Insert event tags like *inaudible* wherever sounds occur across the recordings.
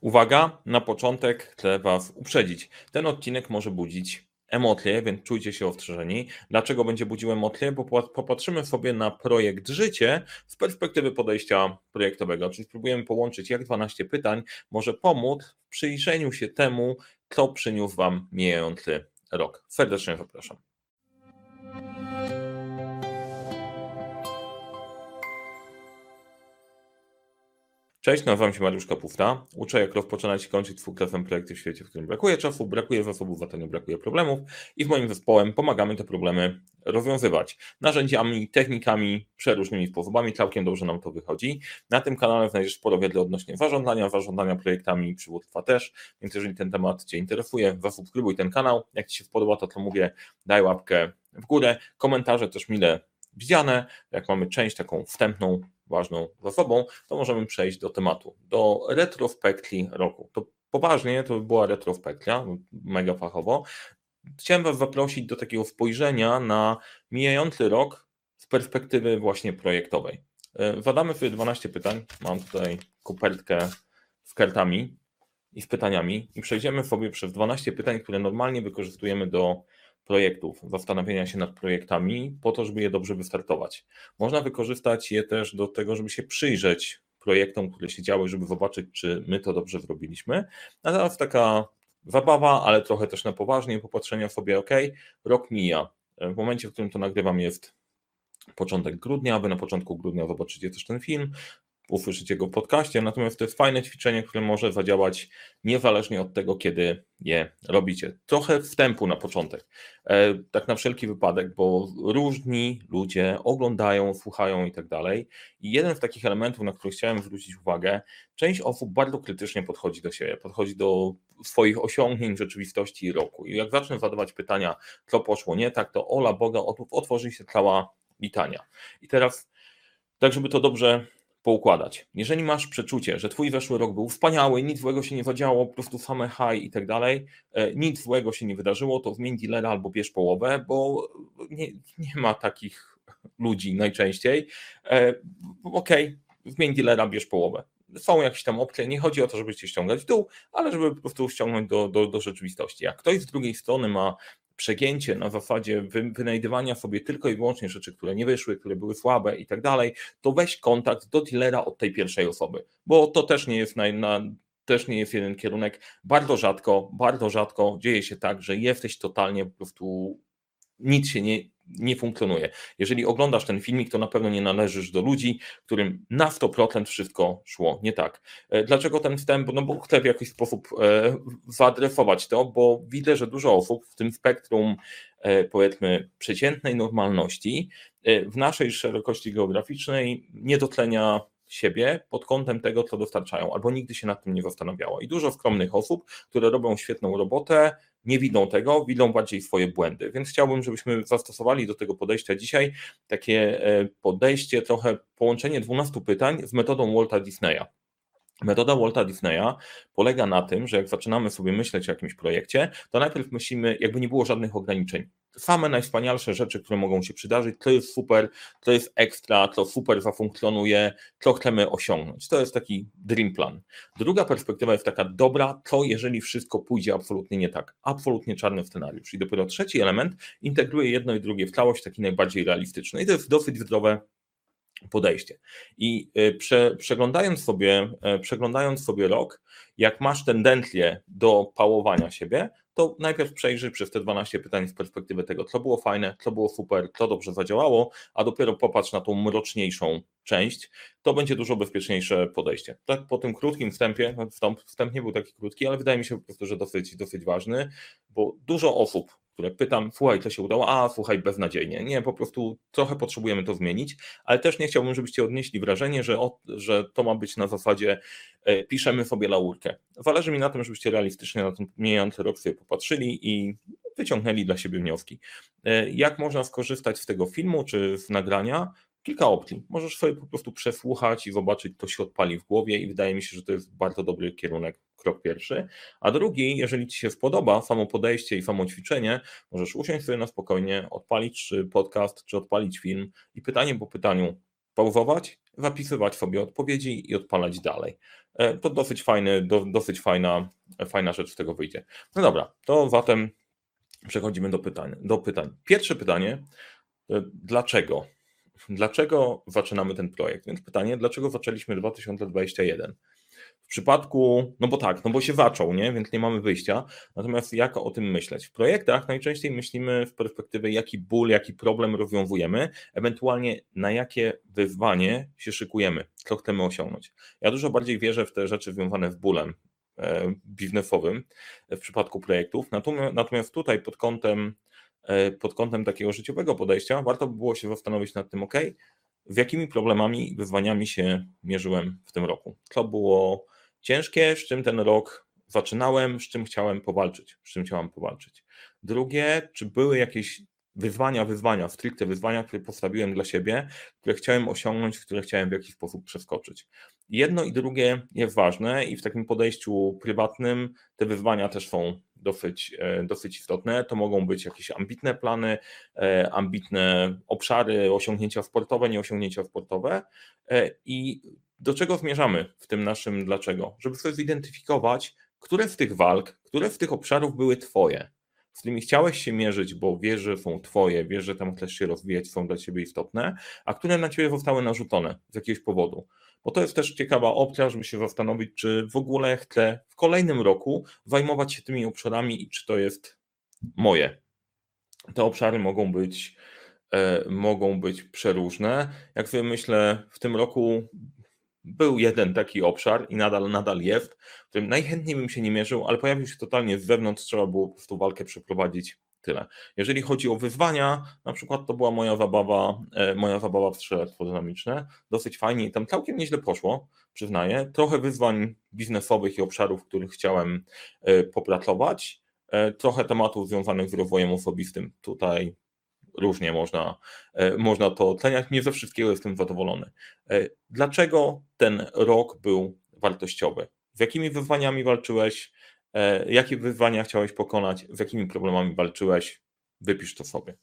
Uwaga, na początek chcę Was uprzedzić. Ten odcinek może budzić emocje, więc czujcie się ostrzeżeni. Dlaczego będzie budził emocje? Bo popatrzymy sobie na projekt życie z perspektywy podejścia projektowego, czyli spróbujemy połączyć, jak 12 pytań może pomóc w przyjrzeniu się temu, co przyniósł Wam mijający rok. Serdecznie zapraszam. Cześć, nazywam się Mariusz Kapufta. Uczę, jak rozpoczynać i kończyć klefem projekty w świecie, w którym brakuje czasu, brakuje zasobów, nie brakuje problemów i w moim zespołem pomagamy te problemy rozwiązywać narzędziami, technikami, przeróżnymi sposobami. Całkiem dobrze nam to wychodzi. Na tym kanale znajdziesz sporo wiedzy odnośnie zarządzania, zarządzania projektami, przywództwa też, więc jeżeli ten temat Cię interesuje, zasubskrybuj ten kanał. Jak Ci się podoba to, co mówię, daj łapkę w górę. Komentarze też mile widziane. Jak mamy część taką wstępną, ważną za sobą, to możemy przejść do tematu, do retrospekcji roku. To poważnie, to by była retrospekcja, mega fachowo. Chciałem Was zaprosić do takiego spojrzenia na mijający rok z perspektywy właśnie projektowej. E, zadamy sobie 12 pytań. Mam tutaj kopertkę z kartami i z pytaniami i przejdziemy sobie przez 12 pytań, które normalnie wykorzystujemy do projektów, zastanawiania się nad projektami, po to, żeby je dobrze wystartować. Można wykorzystać je też do tego, żeby się przyjrzeć projektom, które się działy, żeby zobaczyć, czy my to dobrze zrobiliśmy. A teraz taka zabawa, ale trochę też na poważnie, popatrzenia sobie, ok, rok mija. W momencie, w którym to nagrywam, jest początek grudnia, wy na początku grudnia zobaczycie też ten film usłyszycie go w podcaście, natomiast to jest fajne ćwiczenie, które może zadziałać niezależnie od tego, kiedy je robicie. Trochę wstępu na początek, e, tak na wszelki wypadek, bo różni ludzie oglądają, słuchają i tak dalej. I jeden z takich elementów, na który chciałem zwrócić uwagę, część osób bardzo krytycznie podchodzi do siebie, podchodzi do swoich osiągnięć rzeczywistości roku. I jak zacznę zadawać pytania, co poszło nie tak, to ola Boga, otworzy się cała litania. I teraz, tak żeby to dobrze poukładać. Jeżeli masz przeczucie, że twój weszły rok był wspaniały, nic złego się nie zadziało, po prostu same high i tak dalej, e, nic złego się nie wydarzyło, to zmień dealera albo bierz połowę, bo nie, nie ma takich ludzi najczęściej. E, okej, okay, zmień dealera, bierz połowę. Są jakieś tam opcje, nie chodzi o to, żeby cię ściągać w dół, ale żeby po prostu ściągnąć do, do, do rzeczywistości. Jak ktoś z drugiej strony ma przegięcie na zasadzie wynajdywania sobie tylko i wyłącznie rzeczy, które nie wyszły, które były słabe i tak dalej, to weź kontakt do dealera od tej pierwszej osoby, bo to też nie jest na, na też nie jest jeden kierunek. Bardzo rzadko, bardzo rzadko dzieje się tak, że jesteś totalnie po prostu nic się nie, nie funkcjonuje. Jeżeli oglądasz ten filmik, to na pewno nie należysz do ludzi, którym na 100% wszystko szło nie tak. E, dlaczego ten wstęp? No bo chcę w jakiś sposób e, zaadresować to, bo widzę, że dużo osób w tym spektrum e, powiedzmy przeciętnej normalności w naszej szerokości geograficznej nie docenia siebie pod kątem tego, co dostarczają, albo nigdy się nad tym nie zastanawiało. I dużo skromnych osób, które robią świetną robotę, nie widzą tego, widzą bardziej swoje błędy. Więc chciałbym, żebyśmy zastosowali do tego podejścia dzisiaj takie e, podejście, trochę połączenie 12 pytań z metodą Walta Disneya. Metoda Walta Disneya polega na tym, że jak zaczynamy sobie myśleć o jakimś projekcie, to najpierw myślimy, jakby nie było żadnych ograniczeń. Same najwspanialsze rzeczy, które mogą się przydarzyć, to jest super, to jest ekstra, to super zafunkcjonuje, co chcemy osiągnąć. To jest taki dream plan. Druga perspektywa jest taka, dobra, to jeżeli wszystko pójdzie absolutnie nie tak, absolutnie czarny scenariusz. I dopiero trzeci element integruje jedno i drugie w całość, taki najbardziej realistyczny. I to jest dosyć zdrowe podejście. I y, prze, przeglądając, sobie, e, przeglądając sobie rok, jak masz tendencję do pałowania siebie, to najpierw przejrzyj przez te 12 pytań z perspektywy tego, co było fajne, co było super, co dobrze zadziałało, a dopiero popatrz na tą mroczniejszą część, to będzie dużo bezpieczniejsze podejście. Tak po tym krótkim wstępie, no, wstęp, wstęp nie był taki krótki, ale wydaje mi się po prostu, że dosyć, dosyć ważny, bo dużo osób, które pytam, słuchaj, co się udało, a słuchaj, beznadziejnie. Nie, po prostu trochę potrzebujemy to zmienić, ale też nie chciałbym, żebyście odnieśli wrażenie, że, o, że to ma być na zasadzie e, piszemy sobie laurkę. Zależy mi na tym, żebyście realistycznie na ten mijający rok sobie popatrzyli i wyciągnęli dla siebie wnioski. E, jak można skorzystać z tego filmu czy z nagrania? kilka opcji. Możesz sobie po prostu przesłuchać i zobaczyć, to się odpali w głowie i wydaje mi się, że to jest bardzo dobry kierunek, krok pierwszy. A drugi, jeżeli Ci się spodoba samo podejście i samo ćwiczenie, możesz usiąść sobie na spokojnie, odpalić czy podcast, czy odpalić film i pytanie po pytaniu spauzować, zapisywać sobie odpowiedzi i odpalać dalej. E, to dosyć fajny, do, dosyć fajna, fajna rzecz z tego wyjdzie. No dobra, to zatem przechodzimy do pytań. Do pytań. Pierwsze pytanie, e, dlaczego? Dlaczego zaczynamy ten projekt? Więc pytanie, dlaczego zaczęliśmy 2021? Przypadku, no bo tak, no bo się zaczął, nie? więc nie mamy wyjścia. Natomiast jak o tym myśleć? W projektach najczęściej myślimy w perspektywie, jaki ból, jaki problem rozwiązujemy, ewentualnie na jakie wyzwanie się szykujemy, co chcemy osiągnąć. Ja dużo bardziej wierzę w te rzeczy związane z bólem e, biznesowym w przypadku projektów. Natomiast tutaj pod kątem, e, pod kątem takiego życiowego podejścia warto by było się zastanowić nad tym, ok, z jakimi problemami wyzwaniami się mierzyłem w tym roku. Co było ciężkie, z czym ten rok zaczynałem, z czym chciałem powalczyć, z czym chciałem powalczyć. Drugie, czy były jakieś wyzwania, wyzwania, stricte wyzwania, które postawiłem dla siebie, które chciałem osiągnąć, które chciałem w jakiś sposób przeskoczyć. Jedno i drugie jest ważne i w takim podejściu prywatnym te wyzwania też są dosyć, e, dosyć istotne. To mogą być jakieś ambitne plany, e, ambitne obszary, osiągnięcia sportowe, nieosiągnięcia sportowe e, i do czego zmierzamy w tym naszym dlaczego? Żeby sobie zidentyfikować, które z tych walk, które z tych obszarów były Twoje, z którymi chciałeś się mierzyć, bo wiesz, że są Twoje, wiesz, że tam chcesz się rozwijać, są dla Ciebie istotne, a które na Ciebie zostały narzucone z jakiegoś powodu. Bo to jest też ciekawa opcja, żeby się zastanowić, czy w ogóle chcę w kolejnym roku zajmować się tymi obszarami i czy to jest moje. Te obszary mogą być, e, mogą być przeróżne. Jak sobie myślę, w tym roku był jeden taki obszar i nadal, nadal jest, w którym najchętniej bym się nie mierzył, ale pojawił się totalnie z zewnątrz, trzeba było po prostu walkę przeprowadzić. Tyle. Jeżeli chodzi o wyzwania, na przykład to była moja zabawa, e, moja zabawa w strzelectwo dynamiczne. Dosyć fajnie i tam całkiem nieźle poszło, przyznaję. Trochę wyzwań biznesowych i obszarów, w których chciałem e, popracować. E, trochę tematów związanych z rozwojem osobistym. Tutaj różnie można, e, można to oceniać. Nie ze wszystkiego jestem zadowolony. E, dlaczego ten rok był wartościowy? Z jakimi wyzwaniami walczyłeś? E, jakie wyzwania chciałeś pokonać? Z jakimi problemami walczyłeś? Wypisz to sobie.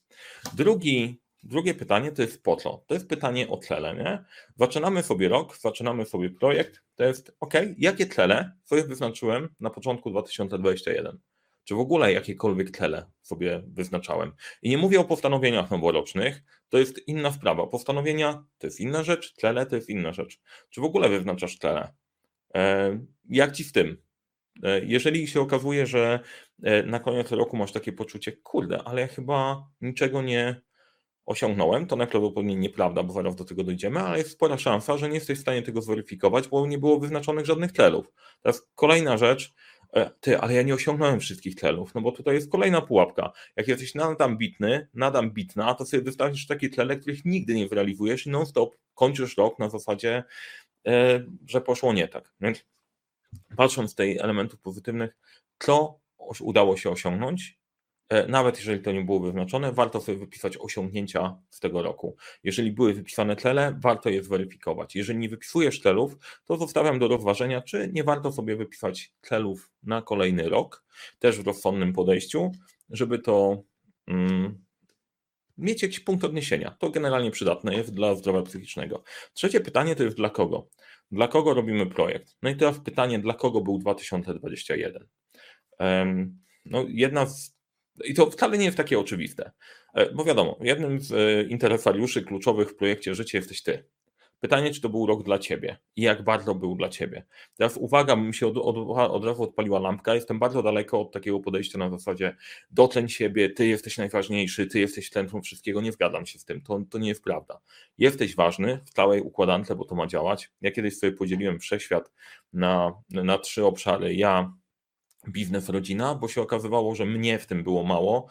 Drugi, drugie pytanie to jest po co? To jest pytanie o cele. Nie? Zaczynamy sobie rok, zaczynamy sobie projekt. To jest ok, jakie cele sobie wyznaczyłem na początku 2021? Czy w ogóle jakiekolwiek cele sobie wyznaczałem. I nie mówię o postanowieniach noworocznych, to jest inna sprawa. Postanowienia to jest inna rzecz, cele to jest inna rzecz. Czy w ogóle wyznaczasz cele? E, jak ci w tym? E, jeżeli się okazuje, że e, na koniec roku masz takie poczucie, kurde, ale ja chyba niczego nie osiągnąłem, to najprawdopodobniej nieprawda, bo zaraz do tego dojdziemy, ale jest spora szansa, że nie jesteś w stanie tego zweryfikować, bo nie było wyznaczonych żadnych celów. Teraz kolejna rzecz, ty, ale ja nie osiągnąłem wszystkich celów, no bo tutaj jest kolejna pułapka. Jak jesteś nadambitny, nadambitna, to sobie wystawisz takie cele, których nigdy nie zrealizujesz i non-stop kończysz rok na zasadzie, e, że poszło nie tak. Więc patrząc z tej elementów pozytywnych, co udało się osiągnąć E, nawet jeżeli to nie było wyznaczone, warto sobie wypisać osiągnięcia z tego roku. Jeżeli były wypisane cele, warto je zweryfikować. Jeżeli nie wypisujesz celów, to zostawiam do rozważenia, czy nie warto sobie wypisać celów na kolejny rok, też w rozsądnym podejściu, żeby to mm, mieć jakiś punkt odniesienia. To generalnie przydatne jest dla zdrowia psychicznego. Trzecie pytanie to jest dla kogo? Dla kogo robimy projekt? No i teraz pytanie, dla kogo był 2021? No, jedna z i to wcale nie jest takie oczywiste, e, bo wiadomo, jednym z e, interesariuszy kluczowych w projekcie Życie jesteś ty. Pytanie, czy to był rok dla ciebie i jak bardzo był dla ciebie. Teraz uwaga, mi się od, od, od razu odpaliła lampka. Jestem bardzo daleko od takiego podejścia na zasadzie doceń siebie, ty jesteś najważniejszy, ty jesteś centrum wszystkiego. Nie zgadzam się z tym, to, to nie jest prawda. Jesteś ważny w całej układance, bo to ma działać. Ja kiedyś sobie podzieliłem wszechświat na, na trzy obszary. Ja, biznes, rodzina, bo się okazywało, że mnie w tym było mało.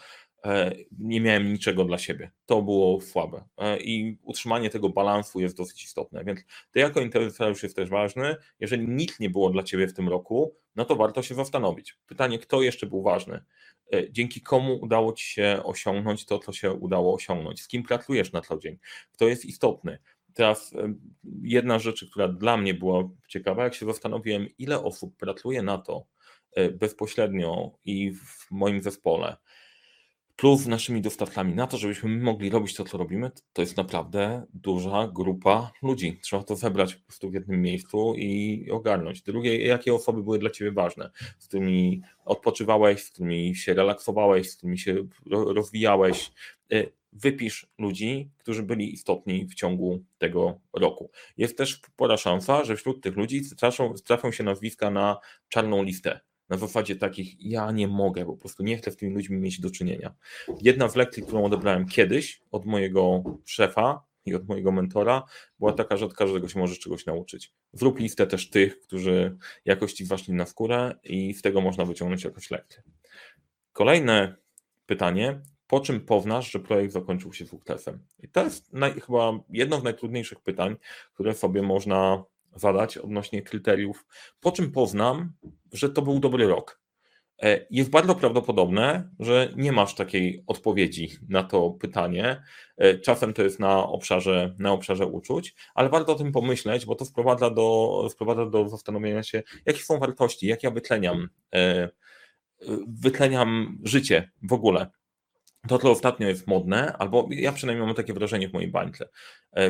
E, nie miałem niczego dla siebie. To było słabe. E, I utrzymanie tego balansu jest dosyć istotne. Więc ty jako interesariusz jest też ważny. Jeżeli nic nie było dla ciebie w tym roku, no to warto się zastanowić. Pytanie, kto jeszcze był ważny? E, dzięki komu udało ci się osiągnąć to, co się udało osiągnąć? Z kim pracujesz na co dzień? Kto jest istotny? Teraz jedna rzecz, która dla mnie była ciekawa, jak się zastanowiłem, ile osób pracuje na to, bezpośrednio i w moim zespole plus z naszymi dostawcami na to, żebyśmy mogli robić to, co robimy, to jest naprawdę duża grupa ludzi. Trzeba to zebrać po prostu w jednym miejscu i ogarnąć. Drugie, jakie osoby były dla Ciebie ważne, z którymi odpoczywałeś, z którymi się relaksowałeś, z którymi się rozwijałeś. Y, wypisz ludzi, którzy byli istotni w ciągu tego roku. Jest też spora szansa, że wśród tych ludzi trafią, trafią się nazwiska na czarną listę na zasadzie takich, ja nie mogę, po prostu nie chcę z tymi ludźmi mieć do czynienia. Jedna z lekcji, którą odebrałem kiedyś od mojego szefa i od mojego mentora, była taka, że od każdego się możesz czegoś nauczyć. Zrób listę też tych, którzy jakoś ci waszli na skórę i z tego można wyciągnąć jakąś lekcję. Kolejne pytanie, po czym poznasz, że projekt zakończył się sukcesem? I to jest naj, chyba jedno z najtrudniejszych pytań, które sobie można zadać odnośnie kryteriów, po czym poznam, że to był dobry rok. E, jest bardzo prawdopodobne, że nie masz takiej odpowiedzi na to pytanie. E, czasem to jest na obszarze, na obszarze uczuć, ale warto o tym pomyśleć, bo to sprowadza do, sprowadza do zastanowienia się, jakie są wartości, jak ja wytleniam, e, wytleniam życie w ogóle. To, co ostatnio jest modne, albo ja przynajmniej mam takie wrażenie w mojej bańce.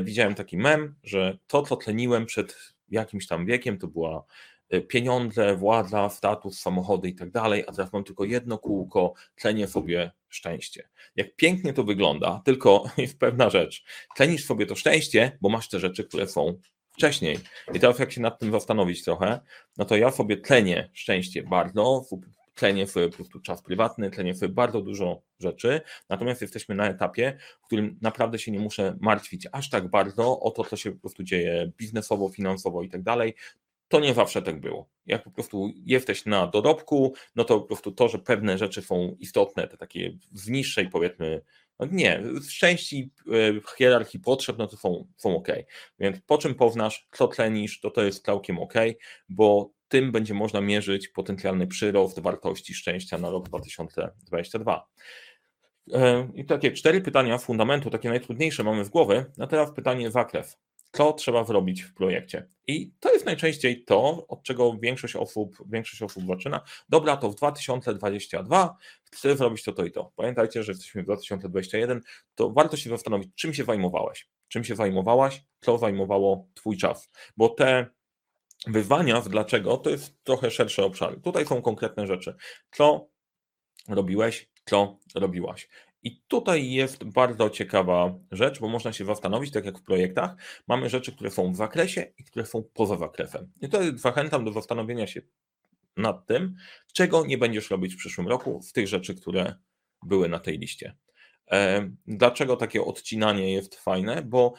Widziałem taki mem, że to, co tleniłem przed jakimś tam wiekiem, to była e, pieniądze, władza, status, samochody i tak dalej, a teraz mam tylko jedno kółko, tlenię sobie szczęście. Jak pięknie to wygląda, tylko *laughs* jest pewna rzecz. Tlenisz sobie to szczęście, bo masz te rzeczy, które są wcześniej. I teraz jak się nad tym zastanowić trochę, no to ja sobie tlenię szczęście bardzo, sobie po prostu czas prywatny, tlenię sobie bardzo dużo rzeczy, natomiast jesteśmy na etapie, w którym naprawdę się nie muszę martwić aż tak bardzo o to, co się po prostu dzieje biznesowo, finansowo i tak dalej. To nie zawsze tak było. Jak po prostu jesteś na dorobku, no to po prostu to, że pewne rzeczy są istotne, te takie z niższej powiedzmy no nie, z części e, hierarchii potrzeb, no to są, są ok. Więc po czym poznasz, co tlenisz, to to jest całkiem ok, bo tym będzie można mierzyć potencjalny przyrost wartości szczęścia na rok 2022. E, I takie cztery pytania fundamentu, takie najtrudniejsze mamy z głowy, a teraz pytanie zakres. Co trzeba zrobić w projekcie? I to jest najczęściej to, od czego większość osób, większość osób zaczyna. Dobra, to w 2022 chcę zrobić to, to i to. Pamiętajcie, że jesteśmy w 2021, to warto się zastanowić, czym się zajmowałeś. Czym się zajmowałaś, co zajmowało Twój czas. Bo te wyzwania w dlaczego to jest trochę szerszy obszar. Tutaj są konkretne rzeczy. Co robiłeś, co robiłaś. I tutaj jest bardzo ciekawa rzecz, bo można się zastanowić, tak jak w projektach, mamy rzeczy, które są w zakresie i które są poza zakresem. I tutaj zachęcam do zastanowienia się nad tym, czego nie będziesz robić w przyszłym roku z tych rzeczy, które były na tej liście. E, dlaczego takie odcinanie jest fajne? Bo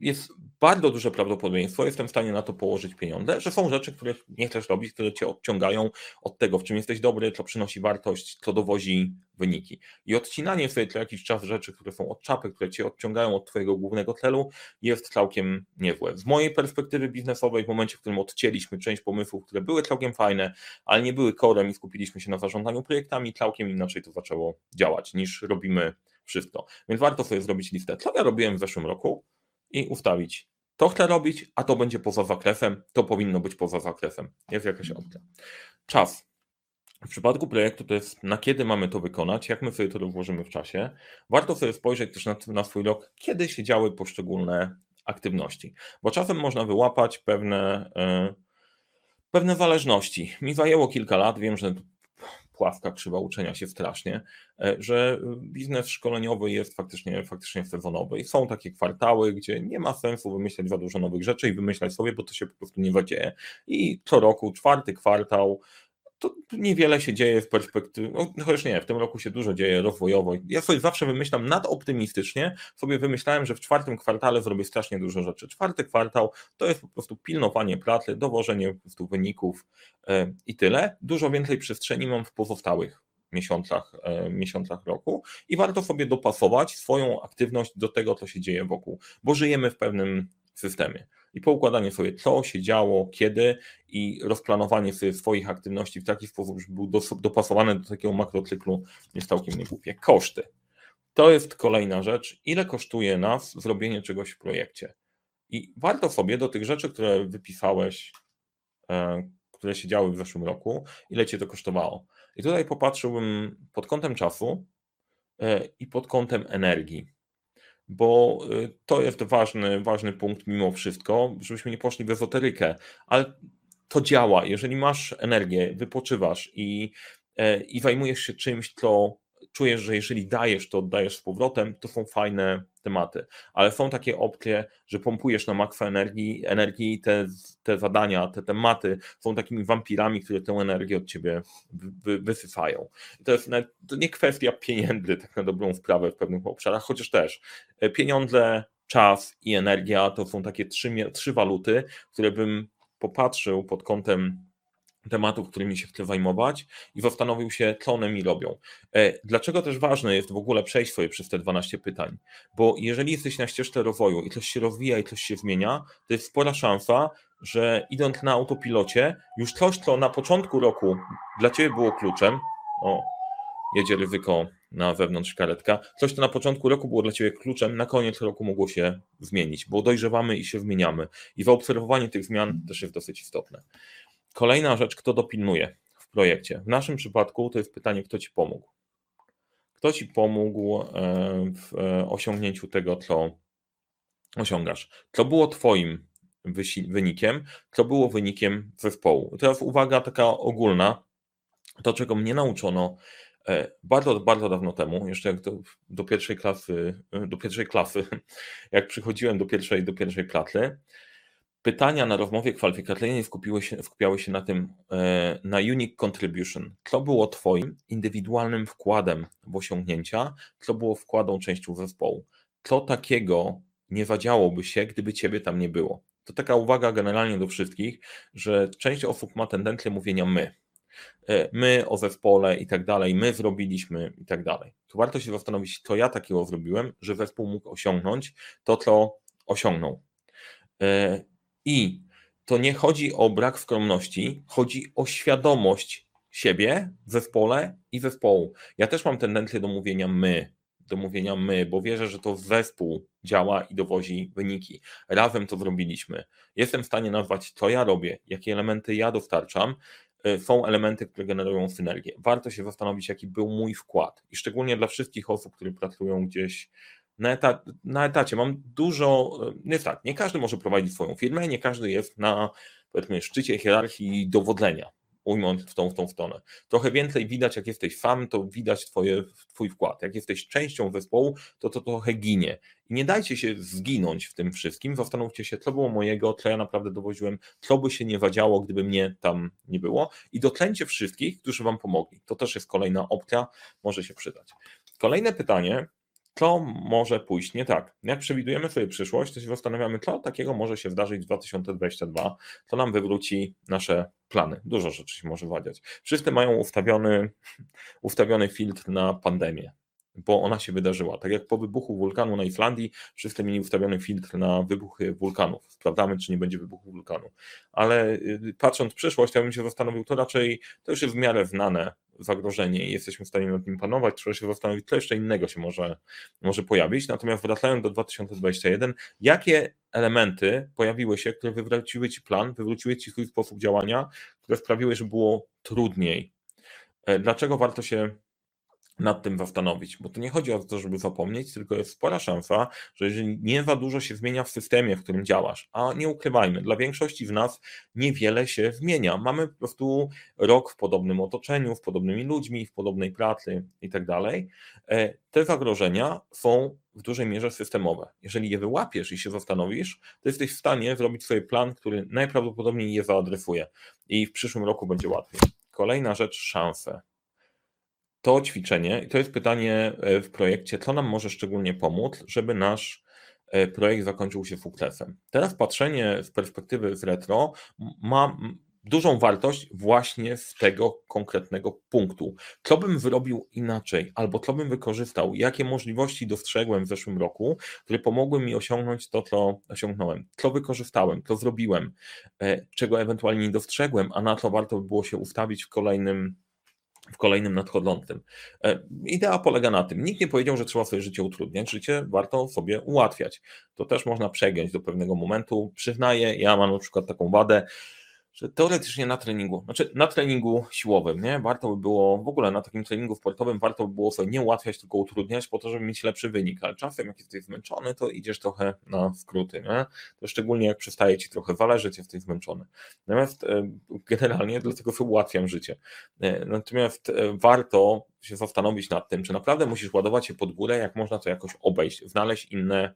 jest bardzo duże prawdopodobieństwo, jestem w stanie na to położyć pieniądze, że są rzeczy, które nie chcesz robić, które cię odciągają od tego, w czym jesteś dobry, co przynosi wartość, co dowozi wyniki. I odcinanie sobie co jakiś czas rzeczy, które są od czapy, które cię odciągają od twojego głównego celu, jest całkiem niezłe. Z mojej perspektywy biznesowej, w momencie, w którym odcięliśmy część pomysłów, które były całkiem fajne, ale nie były korem i skupiliśmy się na zarządzaniu projektami, całkiem inaczej to zaczęło działać, niż robimy wszystko. Więc warto sobie zrobić listę. Co ja robiłem w zeszłym roku? I ustawić. To chcę robić, a to będzie poza zakresem, to powinno być poza zakresem. Jest jakaś opcja. Czas. W przypadku projektu to jest na kiedy mamy to wykonać, jak my sobie to włożymy w czasie. Warto sobie spojrzeć też na, na swój rok, kiedy się działy poszczególne aktywności, bo czasem można wyłapać pewne, yy, pewne zależności. Mi zajęło kilka lat, wiem, że pławka krzywa uczenia się strasznie, e, że biznes szkoleniowy jest faktycznie, faktycznie sezonowy i są takie kwartały, gdzie nie ma sensu wymyślać za dużo nowych rzeczy i wymyślać sobie, bo to się po prostu nie zadzieje. I co roku, czwarty kwartał to niewiele się dzieje w perspektywie, no chociaż nie, w tym roku się dużo dzieje rozwojowo. Ja sobie zawsze wymyślam nadoptymistycznie, sobie wymyślałem, że w czwartym kwartale zrobię strasznie dużo rzeczy. Czwarty kwartał to jest po prostu pilnowanie pracy, dowożenie po prostu wyników yy, i tyle. Dużo więcej przestrzeni mam w pozostałych miesiącach, yy, miesiącach roku i warto sobie dopasować swoją aktywność do tego, co się dzieje wokół, bo żyjemy w pewnym systemie i poukładanie sobie, co się działo, kiedy i rozplanowanie sobie swoich aktywności w taki sposób, żeby był dopasowany do takiego makrocyklu jest całkiem niegłupie. Koszty. To jest kolejna rzecz. Ile kosztuje nas zrobienie czegoś w projekcie? I warto sobie do tych rzeczy, które wypisałeś, e, które się działy w zeszłym roku, ile cię to kosztowało. I tutaj popatrzyłbym pod kątem czasu, i pod kątem energii bo to jest ważny, ważny punkt mimo wszystko, żebyśmy nie poszli w ezoterykę, ale to działa. Jeżeli masz energię, wypoczywasz i, i zajmujesz się czymś, co czujesz, że jeżeli dajesz, to oddajesz z powrotem, to są fajne tematy. Ale są takie opcje, że pompujesz na makwa energii, energii te, te zadania, te tematy są takimi wampirami, które tę energię od ciebie wy, wysyfają. I to jest to nie kwestia pieniędzy, tak na dobrą sprawę w pewnych obszarach, chociaż też e, pieniądze, czas i energia to są takie trzy, trzy waluty, które bym popatrzył pod kątem tematów, którymi się chcę zajmować i zastanowił się, co one mi robią. E, dlaczego też ważne jest w ogóle przejść sobie przez te 12 pytań? Bo jeżeli jesteś na ścieżce rozwoju i coś się rozwija i coś się zmienia, to jest spora szansa, że idąc na autopilocie, już coś, co na początku roku dla Ciebie było kluczem, o, jedzie ryzyko na wewnątrz karetka, coś, co na początku roku było dla Ciebie kluczem, na koniec roku mogło się zmienić, bo dojrzewamy i się zmieniamy. I zaobserwowanie tych zmian też jest dosyć istotne. Kolejna rzecz, kto dopilnuje w projekcie. W naszym przypadku to jest pytanie, kto ci pomógł. Kto ci pomógł e, w e, osiągnięciu tego, co osiągasz? Co było Twoim wynikiem, co było wynikiem zespołu? Teraz uwaga taka ogólna, to czego mnie nauczono e, bardzo, bardzo dawno temu, jeszcze jak do, do pierwszej klasy, do pierwszej klasy, *laughs* jak przychodziłem do pierwszej, do pierwszej klasy, pytania na rozmowie kwalifikacyjnej skupiły się, skupiały się na tym, e, na unique contribution. Co było Twoim indywidualnym wkładem w osiągnięcia, co było wkładą częścią zespołu. Co takiego nie zadziałoby się, gdyby Ciebie tam nie było. To taka uwaga generalnie do wszystkich, że część osób ma tendencję mówienia my. E, my o zespole i tak dalej, my zrobiliśmy i tak dalej. Tu warto się zastanowić, co ja takiego zrobiłem, że zespół mógł osiągnąć to, co osiągnął. I to nie chodzi o brak skromności, chodzi o świadomość siebie zespole i zespołu. Ja też mam tendencję do mówienia my, do mówienia my, bo wierzę, że to zespół działa i dowozi wyniki. Razem to zrobiliśmy. Jestem w stanie nazwać, co ja robię, jakie elementy ja dostarczam. Y, są elementy, które generują synergię. Warto się zastanowić, jaki był mój wkład. I szczególnie dla wszystkich osób, które pracują gdzieś na, na etacie. Mam dużo, nie tak, nie każdy może prowadzić swoją firmę, nie każdy jest na powiedzmy szczycie hierarchii dowodzenia, ujmując w tą, w tą stronę. Trochę więcej widać, jak jesteś sam, to widać twoje, twój wkład. Jak jesteś częścią zespołu, to to trochę ginie. I nie dajcie się zginąć w tym wszystkim, zastanówcie się, co było mojego, co ja naprawdę dowoziłem, co by się nie wadziało, gdyby mnie tam nie było i dotlęcie wszystkich, którzy wam pomogli. To też jest kolejna opcja, może się przydać. Kolejne pytanie, co może pójść nie tak. Jak przewidujemy sobie przyszłość, to się zastanawiamy, co takiego może się zdarzyć w 2022, co nam wywróci nasze plany. Dużo rzeczy się może wadziać. Wszyscy mają ustawiony, *laughs* ustawiony filtr na pandemię bo ona się wydarzyła. Tak jak po wybuchu wulkanu na Islandii, wszyscy mieli ustawiony filtr na wybuchy wulkanów. Sprawdzamy, czy nie będzie wybuchu wulkanu. Ale y, patrząc w przyszłość, ja bym się zastanowił, to raczej to już jest w miarę znane zagrożenie i jesteśmy w stanie nad nim panować. Trzeba się zastanowić, co jeszcze innego się może, może pojawić. Natomiast wracając do 2021, jakie elementy pojawiły się, które wywróciły Ci plan, wywróciły Ci swój sposób działania, które sprawiły, że było trudniej? E, dlaczego warto się nad tym zastanowić, bo to nie chodzi o to, żeby zapomnieć, tylko jest spora szansa, że jeżeli nie za dużo się zmienia w systemie, w którym działasz, a nie ukrywajmy, dla większości z nas niewiele się zmienia. Mamy po prostu rok w podobnym otoczeniu, w podobnymi ludźmi, w podobnej pracy i tak dalej. E, te zagrożenia są w dużej mierze systemowe. Jeżeli je wyłapiesz i się zastanowisz, to jesteś w stanie zrobić sobie plan, który najprawdopodobniej je zaadresuje i w przyszłym roku będzie łatwiej. Kolejna rzecz, szanse to ćwiczenie, i to jest pytanie e, w projekcie, co nam może szczególnie pomóc, żeby nasz e, projekt zakończył się sukcesem. Teraz patrzenie z perspektywy z retro ma dużą wartość właśnie z tego konkretnego punktu. Co bym zrobił inaczej, albo co bym wykorzystał, jakie możliwości dostrzegłem w zeszłym roku, które pomogły mi osiągnąć to, co osiągnąłem, co wykorzystałem, co zrobiłem, e, czego ewentualnie nie dostrzegłem, a na co warto by było się ustawić w kolejnym w kolejnym nadchodzącym. E, idea polega na tym, nikt nie powiedział, że trzeba swoje życie utrudniać, życie warto sobie ułatwiać. To też można przegiąć do pewnego momentu. Przyznaję, ja mam na przykład taką wadę, że teoretycznie na treningu, znaczy na treningu siłowym, nie? Warto by było, w ogóle na takim treningu sportowym warto by było sobie nie ułatwiać, tylko utrudniać po to, żeby mieć lepszy wynik, ale czasem jak jesteś zmęczony, to idziesz trochę na skróty, nie? To szczególnie jak przestaje Ci trochę wależeć, jesteś zmęczony. Natomiast e, generalnie dlatego sobie ułatwiam życie. E, natomiast e, warto się zastanowić nad tym, czy naprawdę musisz ładować się pod górę, jak można to jakoś obejść, znaleźć inne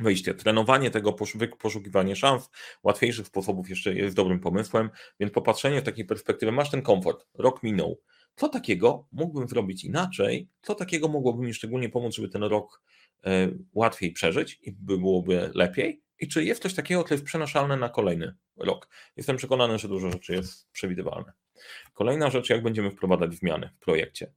wejście. Trenowanie tego, poszukiwanie szans, łatwiejszych sposobów jeszcze jest dobrym pomysłem, więc popatrzenie w takiej perspektywy, masz ten komfort, rok minął, co takiego mógłbym zrobić inaczej, co takiego mogłoby mi szczególnie pomóc, żeby ten rok e, łatwiej przeżyć i byłoby lepiej i czy jest coś takiego, co jest przenaszalne na kolejny rok. Jestem przekonany, że dużo rzeczy jest przewidywalne. Kolejna rzecz, jak będziemy wprowadzać zmiany w projekcie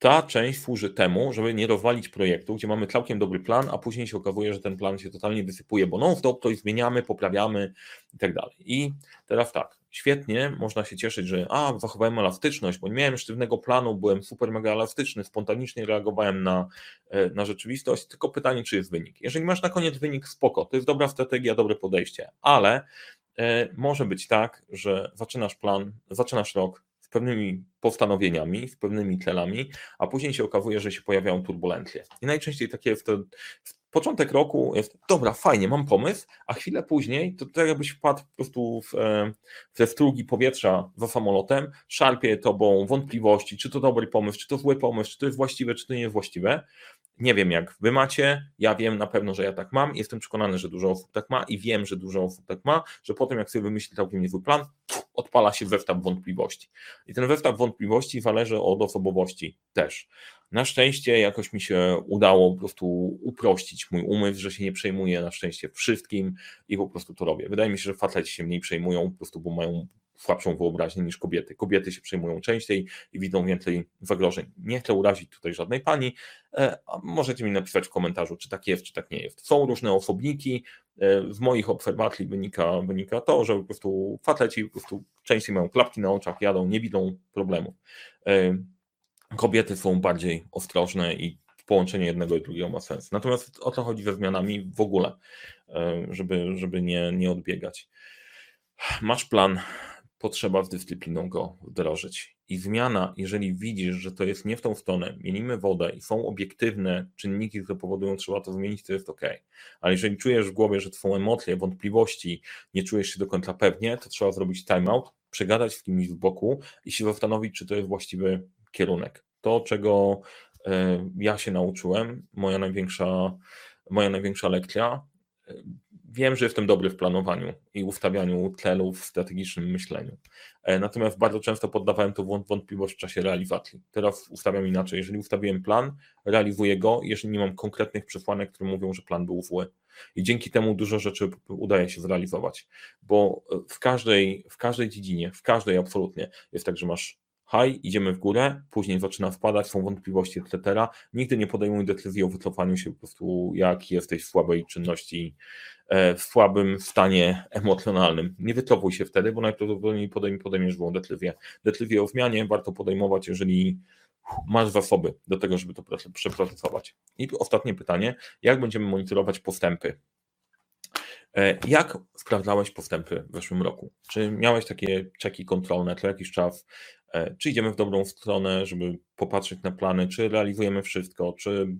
ta część służy temu, żeby nie rozwalić projektu, gdzie mamy całkiem dobry plan, a później się okazuje, że ten plan się totalnie wysypuje, bo non-stop coś zmieniamy, poprawiamy i tak dalej. I teraz tak, świetnie, można się cieszyć, że a, zachowałem elastyczność, bo nie miałem sztywnego planu, byłem super mega elastyczny, spontanicznie reagowałem na, e, na rzeczywistość, tylko pytanie, czy jest wynik. Jeżeli masz na koniec wynik, spoko, to jest dobra strategia, dobre podejście, ale e, może być tak, że zaczynasz plan, zaczynasz rok, pewnymi postanowieniami, z pewnymi celami, a później się okazuje, że się pojawiają turbulencje. I najczęściej takie jest to, początek roku jest, dobra, fajnie, mam pomysł, a chwilę później to tak jakbyś wpadł po prostu w, ze strugi powietrza za samolotem, szarpie tobą wątpliwości, czy to dobry pomysł, czy to zły pomysł, czy to jest właściwe, czy to nie jest właściwe. Nie wiem, jak wy macie, ja wiem na pewno, że ja tak mam, jestem przekonany, że dużo osób tak ma i wiem, że dużo osób tak ma, że potem jak sobie wymyśli całkiem niezły plan, odpala się zestaw wątpliwości. I ten zestaw wątpliwości zależy od osobowości też. Na szczęście jakoś mi się udało po prostu uprościć mój umysł, że się nie przejmuję na szczęście wszystkim i po prostu to robię. Wydaje mi się, że faceci się mniej przejmują, po prostu bo mają słabszą wyobraźnię niż kobiety. Kobiety się przejmują częściej i widzą więcej zagrożeń. Nie chcę urazić tutaj żadnej pani, e, możecie mi napisać w komentarzu, czy tak jest, czy tak nie jest. Są różne osobniki, e, z moich obserwacji wynika, wynika to, że po prostu faceci po prostu częściej mają klapki na oczach, jadą, nie widzą problemów. E, kobiety są bardziej ostrożne i połączenie jednego i drugiego ma sens. Natomiast o co chodzi ze zmianami w ogóle, żeby, żeby nie, nie odbiegać. Masz plan, potrzeba z dyscypliną go wdrożyć. I zmiana, jeżeli widzisz, że to jest nie w tą stronę, mienimy wodę i są obiektywne czynniki, które powodują, że trzeba to zmienić, to jest ok. Ale jeżeli czujesz w głowie, że są emocje, wątpliwości, nie czujesz się do końca pewnie, to trzeba zrobić timeout, przegadać z kimś z boku i się zastanowić, czy to jest właściwy kierunek. To, czego e, ja się nauczyłem, moja największa, moja największa lekcja, e, wiem, że jestem dobry w planowaniu i ustawianiu celów w strategicznym myśleniu. E, natomiast bardzo często poddawałem to wątpliwość w czasie realizacji. Teraz ustawiam inaczej. Jeżeli ustawiłem plan, realizuję go, jeżeli nie mam konkretnych przesłanek, które mówią, że plan był zły. I dzięki temu dużo rzeczy udaje się zrealizować, bo w każdej, w każdej dziedzinie, w każdej absolutnie jest tak, że masz haj, idziemy w górę, później zaczyna wpadać, są wątpliwości, etc. Nigdy nie podejmuj decyzji o wycofaniu się po prostu, jak jesteś w słabej czynności, e, w słabym stanie emocjonalnym. Nie wycofuj się wtedy, bo najprawdopodobniej podejmiesz złą decyzję. Decyzję o zmianie warto podejmować, jeżeli masz zasoby do tego, żeby to przeprocesować. I ostatnie pytanie, jak będziemy monitorować postępy E, jak sprawdzałeś postępy w zeszłym roku? Czy miałeś takie czeki kontrolne co jakiś czas? E, czy idziemy w dobrą stronę, żeby popatrzeć na plany, czy realizujemy wszystko, czy,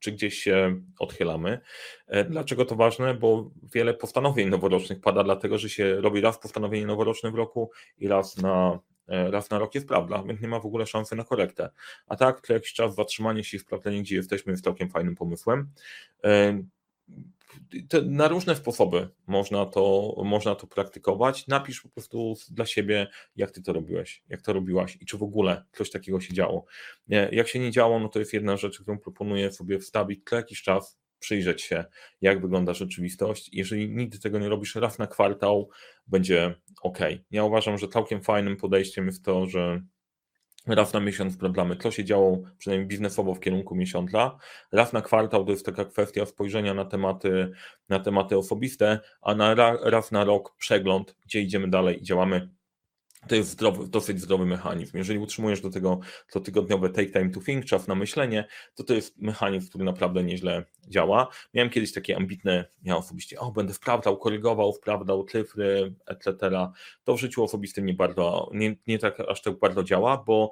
czy gdzieś się odchylamy? E, dlaczego to ważne? Bo wiele postanowień noworocznych pada dlatego, że się robi raz postanowienie noworoczne w roku i raz na raz na rok jest prawda, więc nie ma w ogóle szansy na korektę. A tak, to jakiś czas zatrzymanie się i sprawdzenie, gdzie jesteśmy, jest całkiem fajnym pomysłem na różne sposoby można to, można to praktykować. Napisz po prostu dla siebie, jak ty to robiłeś, jak to robiłaś i czy w ogóle coś takiego się działo. Jak się nie działo, no to jest jedna rzecz, którą proponuję sobie wstawić co jakiś czas, przyjrzeć się, jak wygląda rzeczywistość. Jeżeli nigdy tego nie robisz raz na kwartał, będzie ok. Ja uważam, że całkiem fajnym podejściem jest to, że Raz na miesiąc sprawdzamy, co się działo, przynajmniej biznesowo w kierunku miesiąca. Raz na kwartał to jest taka kwestia spojrzenia na tematy, na tematy osobiste, a na raz na rok przegląd, gdzie idziemy dalej i działamy to jest zdrowy, dosyć zdrowy mechanizm. Jeżeli utrzymujesz do tego to tygodniowe take time to think, czas na myślenie, to to jest mechanizm, który naprawdę nieźle działa. Miałem kiedyś takie ambitne, ja osobiście, o będę sprawdzał, korygował, sprawdzał cyfry, etc. To w życiu osobistym nie bardzo, nie, nie tak aż tak bardzo działa, bo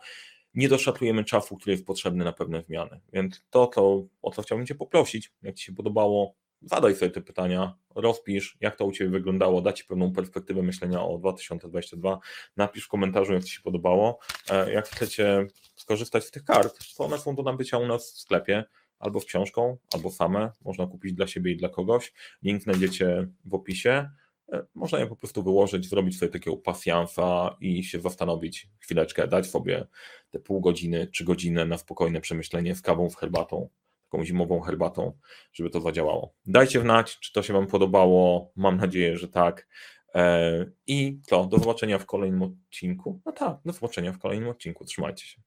nie doszacujemy czasu, który jest potrzebny na pewne zmiany. Więc to, to o co chciałbym Cię poprosić, jak Ci się podobało, zadaj sobie te pytania, rozpisz, jak to u Ciebie wyglądało, da Ci pewną perspektywę myślenia o 2022, napisz w komentarzu, jak Ci się podobało. E, jak chcecie skorzystać z tych kart, to one są do nabycia u nas w sklepie, albo z książką, albo same, można kupić dla siebie i dla kogoś. Link znajdziecie w opisie. E, można je po prostu wyłożyć, zrobić sobie takiego pasjansa i się zastanowić chwileczkę, dać sobie te pół godziny, trzy godziny na spokojne przemyślenie z kawą, z herbatą taką zimową herbatą, żeby to zadziałało. Dajcie znać, czy to się Wam podobało. Mam nadzieję, że tak. E, I co? Do zobaczenia w kolejnym odcinku. No tak, do zobaczenia w kolejnym odcinku. Trzymajcie się.